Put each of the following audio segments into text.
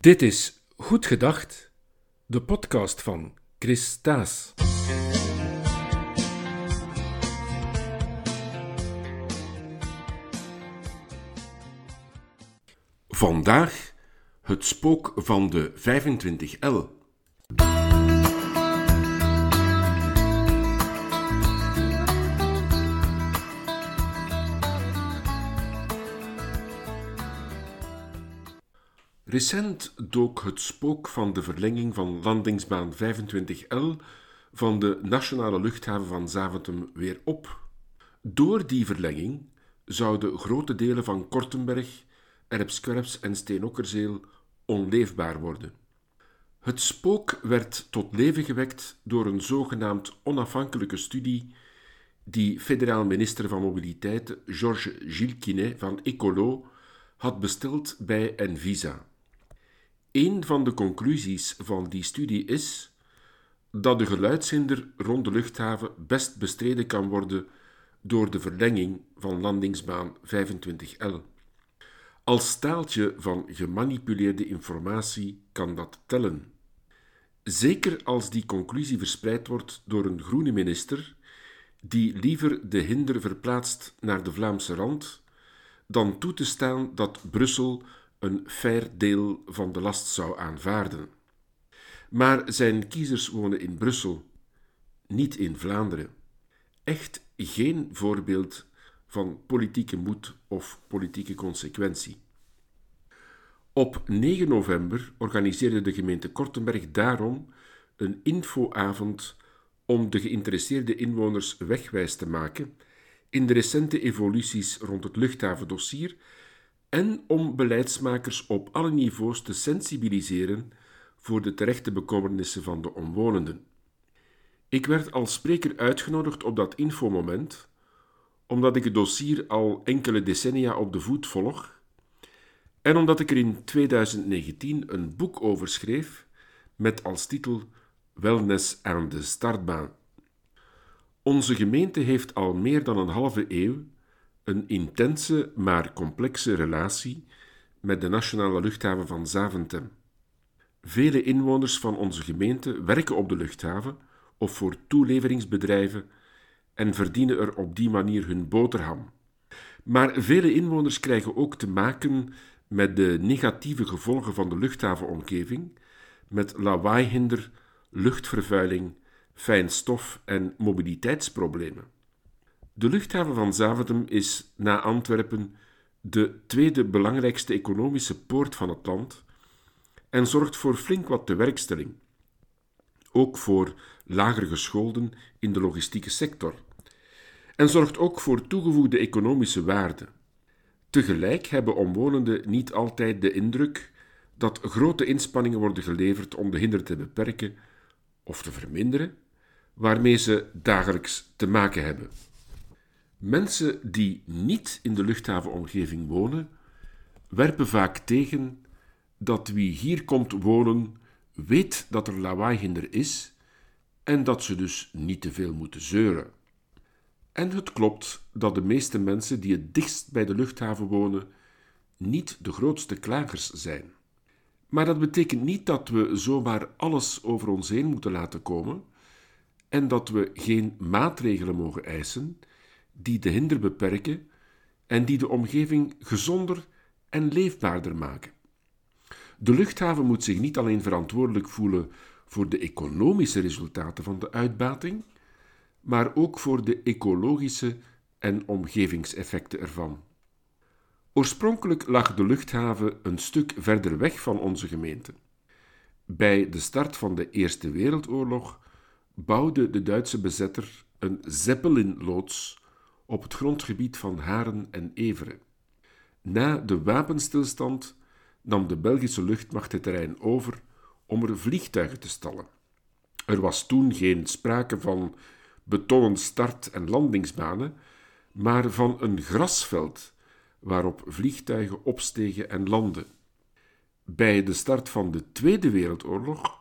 Dit is Goed Gedacht, de podcast van Chris Staes. Vandaag het spook van de 25L. Recent dook het spook van de verlenging van landingsbaan 25L van de nationale luchthaven van Zaventem weer op. Door die verlenging zouden grote delen van Kortenberg, Erpskwerps en Steenokkerzeel onleefbaar worden. Het spook werd tot leven gewekt door een zogenaamd onafhankelijke studie die federaal minister van Mobiliteit Georges Gilquinet van Ecolo had besteld bij Envisa. Een van de conclusies van die studie is dat de geluidshinder rond de luchthaven best bestreden kan worden door de verlenging van landingsbaan 25L. Als staaltje van gemanipuleerde informatie kan dat tellen. Zeker als die conclusie verspreid wordt door een groene minister die liever de hinder verplaatst naar de Vlaamse rand dan toe te staan dat Brussel een fair deel van de last zou aanvaarden. Maar zijn kiezers wonen in Brussel, niet in Vlaanderen. Echt geen voorbeeld van politieke moed of politieke consequentie. Op 9 november organiseerde de gemeente Kortenberg daarom een infoavond om de geïnteresseerde inwoners wegwijs te maken in de recente evoluties rond het luchthavendossier en om beleidsmakers op alle niveaus te sensibiliseren voor de terechte bekommernissen van de omwonenden. Ik werd als spreker uitgenodigd op dat infomoment, omdat ik het dossier al enkele decennia op de voet volg en omdat ik er in 2019 een boek over schreef met als titel Wellness aan de startbaan. Onze gemeente heeft al meer dan een halve eeuw een intense maar complexe relatie met de nationale luchthaven van Zaventem. Vele inwoners van onze gemeente werken op de luchthaven of voor toeleveringsbedrijven en verdienen er op die manier hun boterham. Maar vele inwoners krijgen ook te maken met de negatieve gevolgen van de luchthavenomgeving, met lawaaihinder, luchtvervuiling, fijn stof en mobiliteitsproblemen. De luchthaven van Zaventem is na Antwerpen de tweede belangrijkste economische poort van het land en zorgt voor flink wat tewerkstelling. Ook voor lager gescholden in de logistieke sector. En zorgt ook voor toegevoegde economische waarde. Tegelijk hebben omwonenden niet altijd de indruk dat grote inspanningen worden geleverd om de hinder te beperken of te verminderen, waarmee ze dagelijks te maken hebben. Mensen die niet in de luchthavenomgeving wonen, werpen vaak tegen dat wie hier komt wonen weet dat er lawaaihinder is en dat ze dus niet te veel moeten zeuren. En het klopt dat de meeste mensen die het dichtst bij de luchthaven wonen niet de grootste klagers zijn. Maar dat betekent niet dat we zomaar alles over ons heen moeten laten komen en dat we geen maatregelen mogen eisen die de hinder beperken en die de omgeving gezonder en leefbaarder maken. De luchthaven moet zich niet alleen verantwoordelijk voelen voor de economische resultaten van de uitbating, maar ook voor de ecologische en omgevingseffecten ervan. Oorspronkelijk lag de luchthaven een stuk verder weg van onze gemeente. Bij de start van de Eerste Wereldoorlog bouwde de Duitse bezetter een Zeppelin-loods op het grondgebied van Haren en Everen. Na de wapenstilstand nam de Belgische luchtmacht het terrein over om er vliegtuigen te stallen. Er was toen geen sprake van betonnen start- en landingsbanen, maar van een grasveld waarop vliegtuigen opstegen en landden. Bij de start van de Tweede Wereldoorlog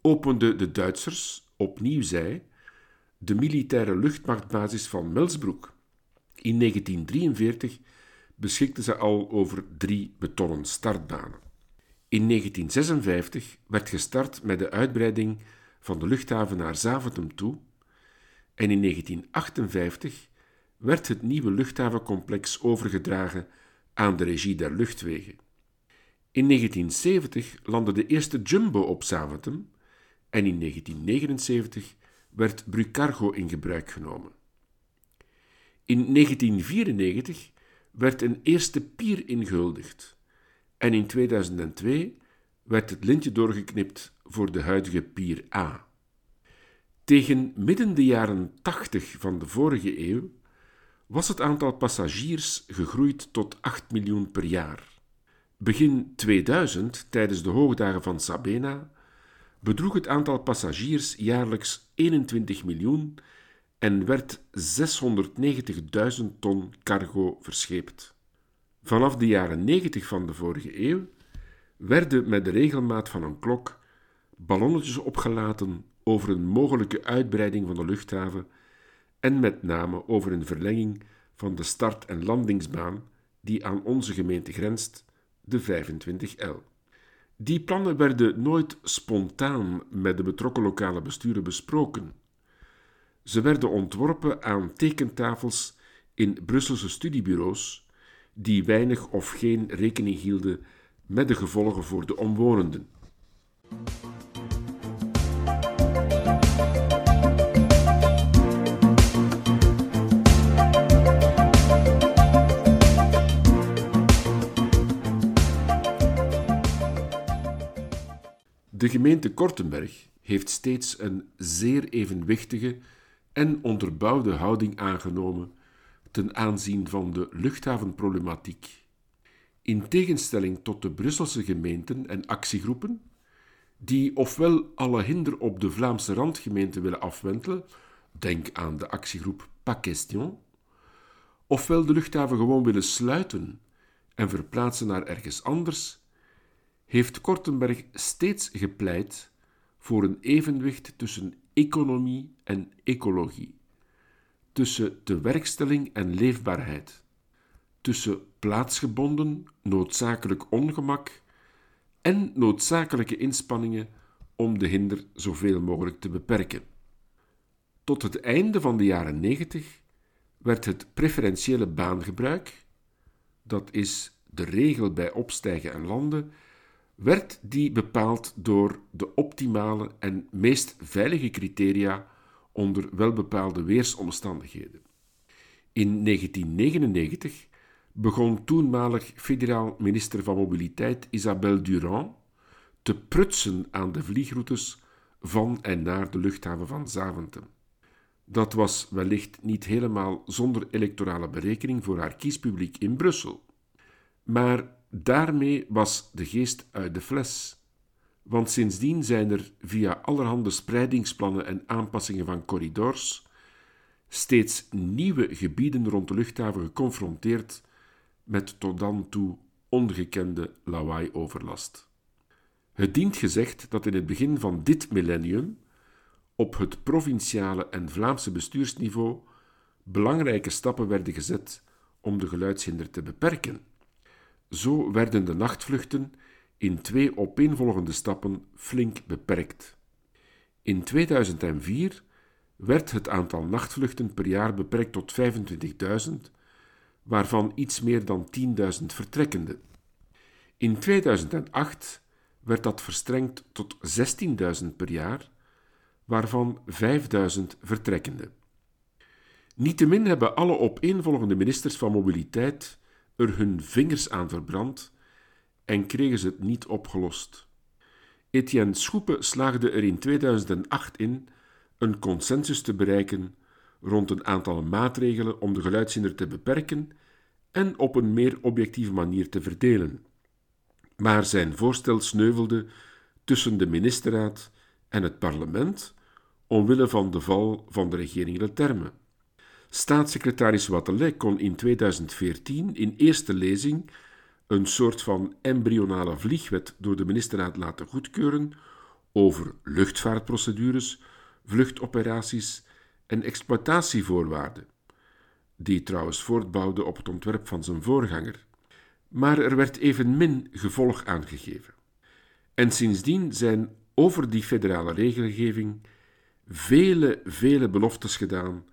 openden de Duitsers, opnieuw zij, de militaire luchtmachtbasis van Melsbroek. In 1943 beschikte ze al over drie betonnen startbanen. In 1956 werd gestart met de uitbreiding van de luchthaven naar Zaventem toe en in 1958 werd het nieuwe luchthavencomplex overgedragen aan de regie der luchtwegen. In 1970 landde de eerste Jumbo op Zaventem en in 1979 werd Brucargo in gebruik genomen. In 1994 werd een eerste pier ingehuldigd en in 2002 werd het lintje doorgeknipt voor de huidige pier A. Tegen midden de jaren 80 van de vorige eeuw was het aantal passagiers gegroeid tot 8 miljoen per jaar. Begin 2000, tijdens de hoogdagen van Sabena, bedroeg het aantal passagiers jaarlijks 21 miljoen en werd 690.000 ton cargo verscheept. Vanaf de jaren 90 van de vorige eeuw werden met de regelmaat van een klok ballonnetjes opgelaten over een mogelijke uitbreiding van de luchthaven en met name over een verlenging van de start- en landingsbaan die aan onze gemeente grenst, de 25L. Die plannen werden nooit spontaan met de betrokken lokale besturen besproken. Ze werden ontworpen aan tekentafels in Brusselse studiebureaus, die weinig of geen rekening hielden met de gevolgen voor de omwonenden. De gemeente Kortenberg heeft steeds een zeer evenwichtige en onderbouwde houding aangenomen ten aanzien van de luchthavenproblematiek. In tegenstelling tot de Brusselse gemeenten en actiegroepen, die ofwel alle hinder op de Vlaamse randgemeente willen afwentelen, denk aan de actiegroep Pas Question, ofwel de luchthaven gewoon willen sluiten en verplaatsen naar ergens anders, heeft Kortenberg steeds gepleit voor een evenwicht tussen economie en ecologie, tussen tewerkstelling en leefbaarheid, tussen plaatsgebonden noodzakelijk ongemak en noodzakelijke inspanningen om de hinder zoveel mogelijk te beperken. Tot het einde van de jaren 90 werd het preferentiële baangebruik, dat is de regel bij opstijgen en landen, werd die bepaald door de optimale en meest veilige criteria onder welbepaalde weersomstandigheden. In 1999 begon toenmalig federaal minister van Mobiliteit Isabelle Durand te prutsen aan de vliegroutes van en naar de luchthaven van Zaventem. Dat was wellicht niet helemaal zonder electorale berekening voor haar kiespubliek in Brussel. Maar Daarmee was de geest uit de fles. Want sindsdien zijn er via allerhande spreidingsplannen en aanpassingen van corridors steeds nieuwe gebieden rond de luchthaven geconfronteerd met tot dan toe ongekende lawaai-overlast. Het dient gezegd dat in het begin van dit millennium op het provinciale en Vlaamse bestuursniveau belangrijke stappen werden gezet om de geluidshinder te beperken. Zo werden de nachtvluchten in twee opeenvolgende stappen flink beperkt. In 2004 werd het aantal nachtvluchten per jaar beperkt tot 25.000, waarvan iets meer dan 10.000 vertrekkende. In 2008 werd dat verstrengd tot 16.000 per jaar, waarvan 5.000 vertrekkende. Niettemin hebben alle opeenvolgende ministers van mobiliteit er hun vingers aan verbrand en kregen ze het niet opgelost. Etienne Schoepe slaagde er in 2008 in een consensus te bereiken rond een aantal maatregelen om de geluidshinder te beperken en op een meer objectieve manier te verdelen. Maar zijn voorstel sneuvelde tussen de ministerraad en het parlement omwille van de val van de regering Leterme. Staatssecretaris Watelet kon in 2014 in eerste lezing een soort van embryonale vliegwet door de ministerraad laten goedkeuren over luchtvaartprocedures, vluchtoperaties en exploitatievoorwaarden, die trouwens voortbouwde op het ontwerp van zijn voorganger. Maar er werd evenmin gevolg aangegeven. En sindsdien zijn over die federale regelgeving vele, vele beloftes gedaan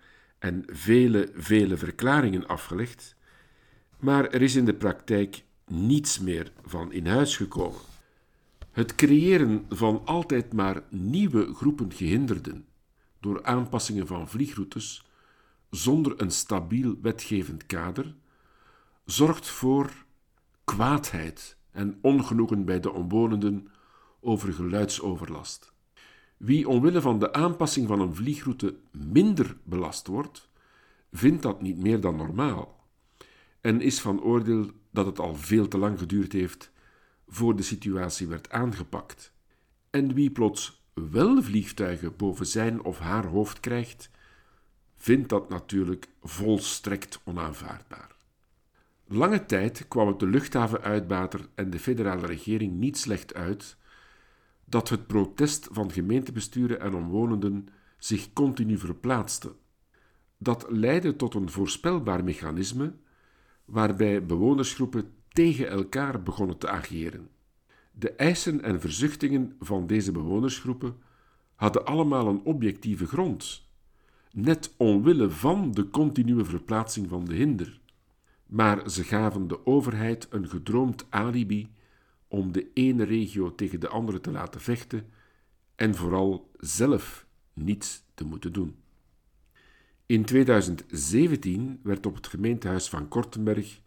en vele, vele verklaringen afgelegd, maar er is in de praktijk niets meer van in huis gekomen. Het creëren van altijd maar nieuwe groepen gehinderden door aanpassingen van vliegroutes zonder een stabiel wetgevend kader zorgt voor kwaadheid en ongenoegen bij de omwonenden over geluidsoverlast. Wie omwille van de aanpassing van een vliegroute minder belast wordt, vindt dat niet meer dan normaal en is van oordeel dat het al veel te lang geduurd heeft voor de situatie werd aangepakt. En wie plots wel vliegtuigen boven zijn of haar hoofd krijgt, vindt dat natuurlijk volstrekt onaanvaardbaar. Lange tijd kwam het de luchthavenuitbater en de federale regering niet slecht uit dat het protest van gemeentebesturen en omwonenden zich continu verplaatste. Dat leidde tot een voorspelbaar mechanisme waarbij bewonersgroepen tegen elkaar begonnen te ageren. De eisen en verzuchtingen van deze bewonersgroepen hadden allemaal een objectieve grond, net omwille van de continue verplaatsing van de hinder. Maar ze gaven de overheid een gedroomd alibi om de ene regio tegen de andere te laten vechten en vooral zelf niets te moeten doen. In 2017 werd op het gemeentehuis van Kortenberg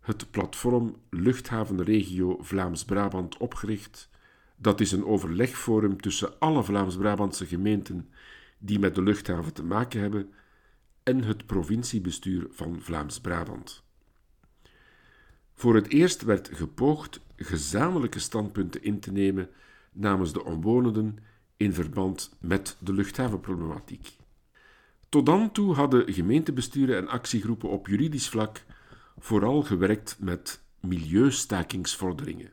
het platform Luchthavenregio Vlaams-Brabant opgericht. Dat is een overlegforum tussen alle Vlaams-Brabantse gemeenten die met de luchthaven te maken hebben en het provinciebestuur van Vlaams-Brabant. Voor het eerst werd gepoogd gezamenlijke standpunten in te nemen namens de omwonenden in verband met de luchthavenproblematiek. Tot dan toe hadden gemeentebesturen en actiegroepen op juridisch vlak vooral gewerkt met milieustakingsvorderingen.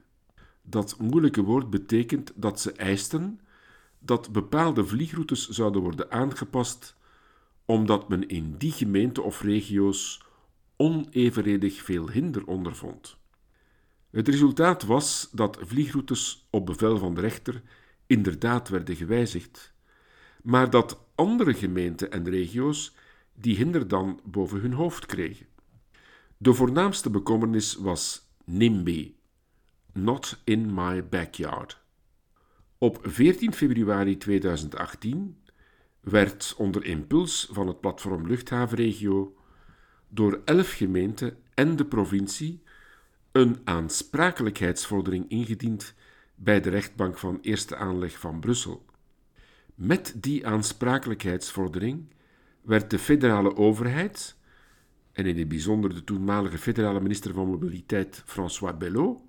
Dat moeilijke woord betekent dat ze eisten dat bepaalde vliegroutes zouden worden aangepast omdat men in die gemeente of regio's onevenredig veel hinder ondervond. Het resultaat was dat vliegroutes op bevel van de rechter inderdaad werden gewijzigd, maar dat andere gemeenten en regio's die hinder dan boven hun hoofd kregen. De voornaamste bekommernis was NIMBY, Not in My Backyard. Op 14 februari 2018 werd onder impuls van het platform Luchthavenregio door elf gemeenten en de provincie een aansprakelijkheidsvordering ingediend bij de rechtbank van eerste aanleg van Brussel. Met die aansprakelijkheidsvordering werd de federale overheid, en in het bijzonder de toenmalige federale minister van Mobiliteit François Bellot,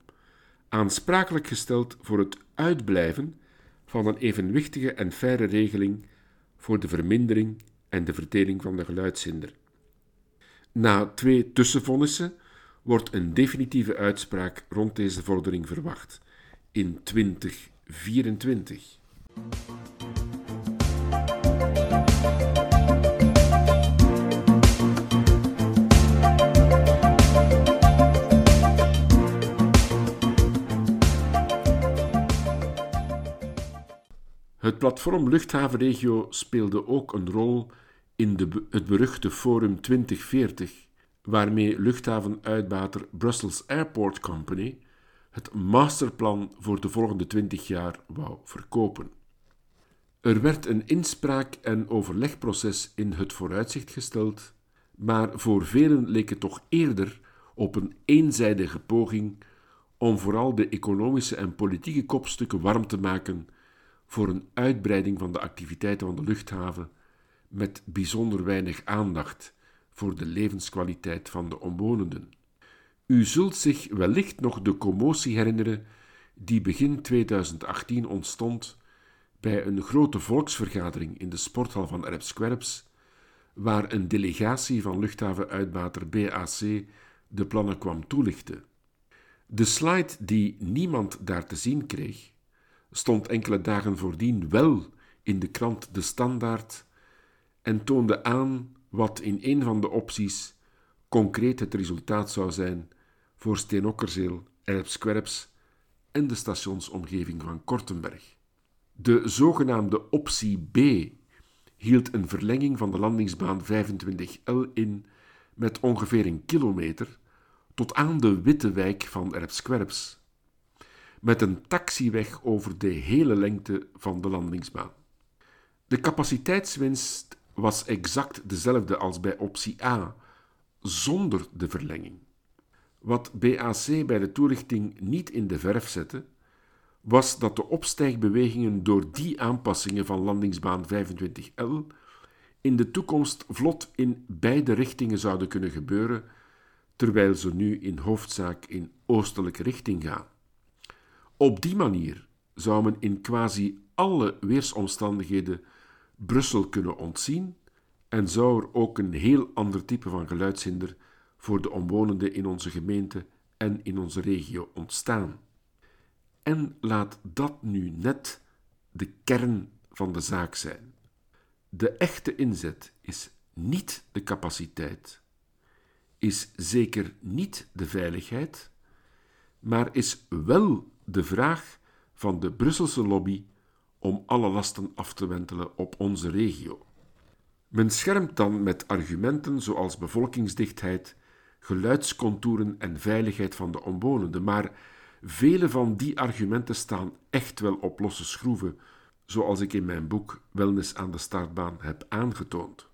aansprakelijk gesteld voor het uitblijven van een evenwichtige en faire regeling voor de vermindering en de verdeling van de geluidshinder. Na twee tussenvonnissen wordt een definitieve uitspraak rond deze vordering verwacht in 2024. Het platform Luchthavenregio speelde ook een rol in de, het beruchte Forum 2040, waarmee luchthavenuitbater Brussels Airport Company het masterplan voor de volgende 20 jaar wou verkopen. Er werd een inspraak- en overlegproces in het vooruitzicht gesteld, maar voor velen leek het toch eerder op een eenzijdige poging om vooral de economische en politieke kopstukken warm te maken voor een uitbreiding van de activiteiten van de luchthaven met bijzonder weinig aandacht voor de levenskwaliteit van de omwonenden. U zult zich wellicht nog de commotie herinneren die begin 2018 ontstond bij een grote volksvergadering in de sporthal van Erpskwerps, waar een delegatie van luchthavenuitbater BAC de plannen kwam toelichten. De slide die niemand daar te zien kreeg, stond enkele dagen voordien wel in de krant De Standaard en toonde aan wat in een van de opties concreet het resultaat zou zijn voor Steenokkerzeel, Erpskwerps en de stationsomgeving van Kortenberg. De zogenaamde optie B hield een verlenging van de landingsbaan 25L in met ongeveer een kilometer tot aan de witte wijk van Erpskwerps, met een taxiweg over de hele lengte van de landingsbaan. De capaciteitswinst was exact dezelfde als bij optie A, zonder de verlenging. Wat BAC bij de toelichting niet in de verf zette, was dat de opstijgbewegingen door die aanpassingen van landingsbaan 25L in de toekomst vlot in beide richtingen zouden kunnen gebeuren, terwijl ze nu in hoofdzaak in oostelijke richting gaan. Op die manier zou men in quasi alle weersomstandigheden Brussel kunnen ontzien en zou er ook een heel ander type van geluidshinder voor de omwonenden in onze gemeente en in onze regio ontstaan. En laat dat nu net de kern van de zaak zijn. De echte inzet is niet de capaciteit, is zeker niet de veiligheid, maar is wel de vraag van de Brusselse lobby om alle lasten af te wentelen op onze regio. Men schermt dan met argumenten zoals bevolkingsdichtheid, geluidscontouren en veiligheid van de omwonenden, maar vele van die argumenten staan echt wel op losse schroeven, zoals ik in mijn boek Wellness aan de startbaan heb aangetoond.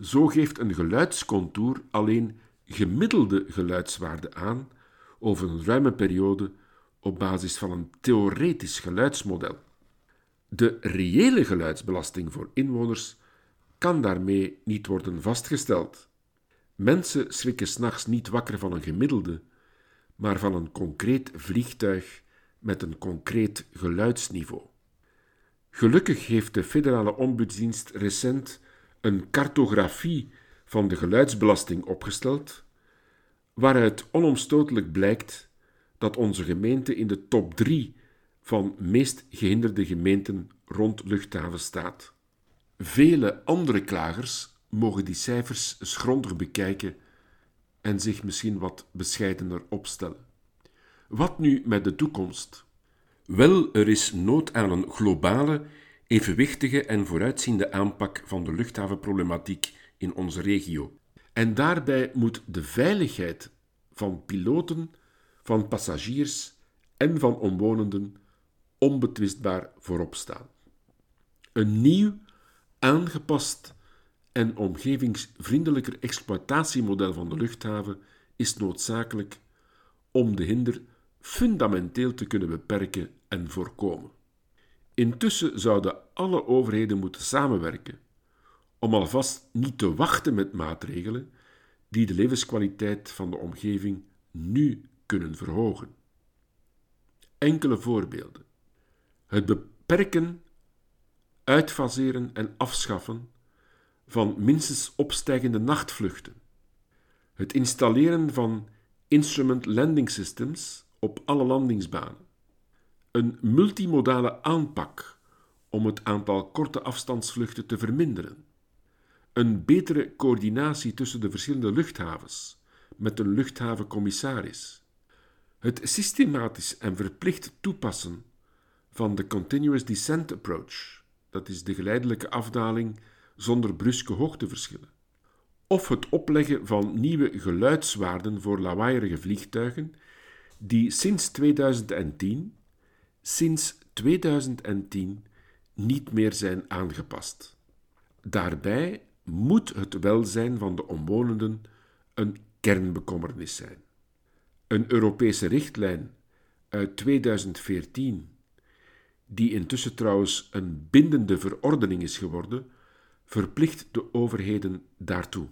Zo geeft een geluidscontour alleen gemiddelde geluidswaarden aan over een ruime periode op basis van een theoretisch geluidsmodel. De reële geluidsbelasting voor inwoners kan daarmee niet worden vastgesteld. Mensen schrikken s'nachts niet wakker van een gemiddelde, maar van een concreet vliegtuig met een concreet geluidsniveau. Gelukkig heeft de federale ombudsdienst recent een cartografie van de geluidsbelasting opgesteld, waaruit onomstotelijk blijkt dat onze gemeente in de top 3 van meest gehinderde gemeenten rond luchthaven staat. Vele andere klagers mogen die cijfers eens grondig bekijken en zich misschien wat bescheidener opstellen. Wat nu met de toekomst? Wel, er is nood aan een globale, evenwichtige en vooruitziende aanpak van de luchthavenproblematiek in onze regio. En daarbij moet de veiligheid van piloten, van passagiers en van omwonenden onbetwistbaar voorop staan. Een nieuw, aangepast en omgevingsvriendelijker exploitatiemodel van de luchthaven is noodzakelijk om de hinder fundamenteel te kunnen beperken en voorkomen. Intussen zouden alle overheden moeten samenwerken om alvast niet te wachten met maatregelen die de levenskwaliteit van de omgeving nu kunnen verhogen. Enkele voorbeelden. Het beperken, uitfaseren en afschaffen van minstens opstijgende nachtvluchten. Het installeren van instrument landing systems op alle landingsbanen. Een multimodale aanpak om het aantal korte afstandsvluchten te verminderen. Een betere coördinatie tussen de verschillende luchthavens met een luchthavencommissaris. Het systematisch en verplicht toepassen van de Continuous Descent Approach, dat is de geleidelijke afdaling zonder bruske hoogteverschillen. Of het opleggen van nieuwe geluidswaarden voor lawaaierige vliegtuigen, die sinds 2010, sinds 2010 niet meer zijn aangepast. Daarbij moet het welzijn van de omwonenden een kernbekommernis zijn. Een Europese richtlijn uit 2014, die intussen trouwens een bindende verordening is geworden, verplicht de overheden daartoe.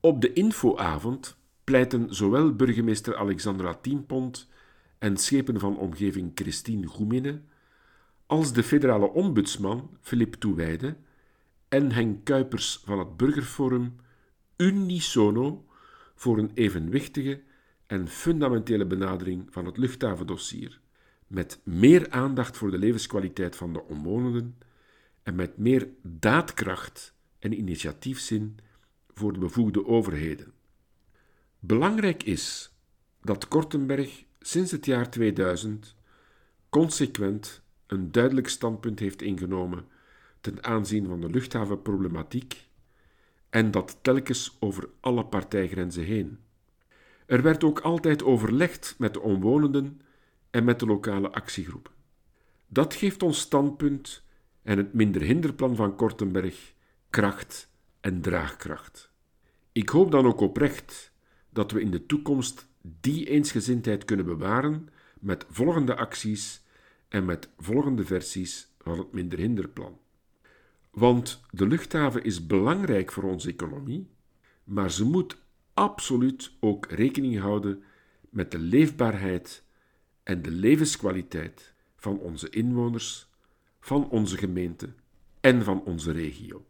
Op de infoavond pleiten zowel burgemeester Alexandra Tienpont en schepen van omgeving Christine Goemine als de federale ombudsman Philippe Toewijde en Henk Kuipers van het Burgerforum unisono voor een evenwichtige en fundamentele benadering van het luchthavendossier, met meer aandacht voor de levenskwaliteit van de omwonenden en met meer daadkracht en initiatiefzin voor de bevoegde overheden. Belangrijk is dat Kortenberg sinds het jaar 2000 consequent een duidelijk standpunt heeft ingenomen ten aanzien van de luchthavenproblematiek en dat telkens over alle partijgrenzen heen. Er werd ook altijd overlegd met de omwonenden en met de lokale actiegroepen. Dat geeft ons standpunt en het minder hinderplan van Kortenberg kracht en draagkracht. Ik hoop dan ook oprecht dat we in de toekomst die eensgezindheid kunnen bewaren met volgende acties en met volgende versies van het minder hinderplan. Want de luchthaven is belangrijk voor onze economie, maar ze moet absoluut ook rekening houden met de leefbaarheid en de levenskwaliteit van onze inwoners, van onze gemeente en van onze regio.